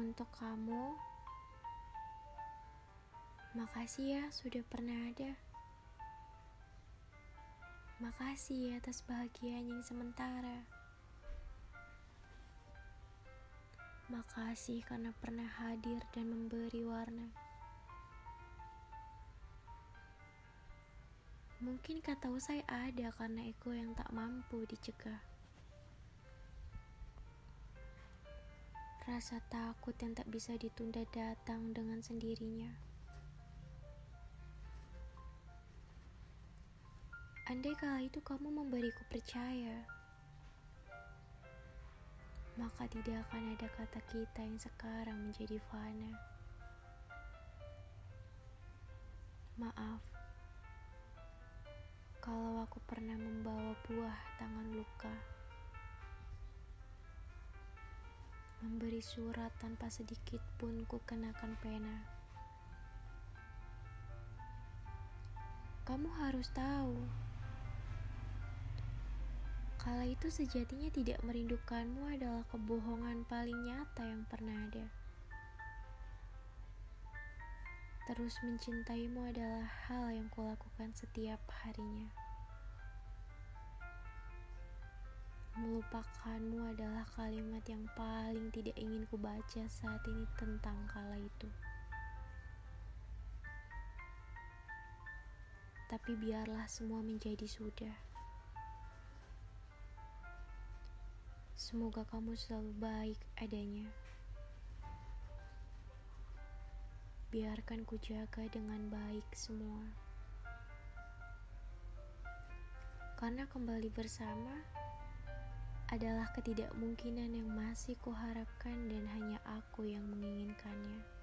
Untuk kamu, makasih ya sudah pernah ada. Makasih atas bahagianya yang sementara. Makasih karena pernah hadir dan memberi warna. Mungkin kata usai ada karena ego yang tak mampu dicegah. Rasa takut yang tak bisa ditunda datang dengan sendirinya. Andai kala itu kamu memberiku percaya, maka tidak akan ada kata kita yang sekarang menjadi fana. Maaf kalau aku pernah membawa buah tangan luka. Memberi surat tanpa sedikit pun ku kenakan pena. Kamu harus tahu, kala itu sejatinya tidak merindukanmu adalah kebohongan paling nyata yang pernah ada. Terus mencintaimu adalah hal yang kulakukan setiap harinya. Melupakanmu adalah kalimat yang paling tidak ingin kubaca saat ini tentang kala itu. Tapi biarlah semua menjadi sudah. Semoga kamu selalu baik adanya. biarkan ku jaga dengan baik semua. Karena kembali bersama adalah ketidakmungkinan yang masih kuharapkan dan hanya aku yang menginginkannya.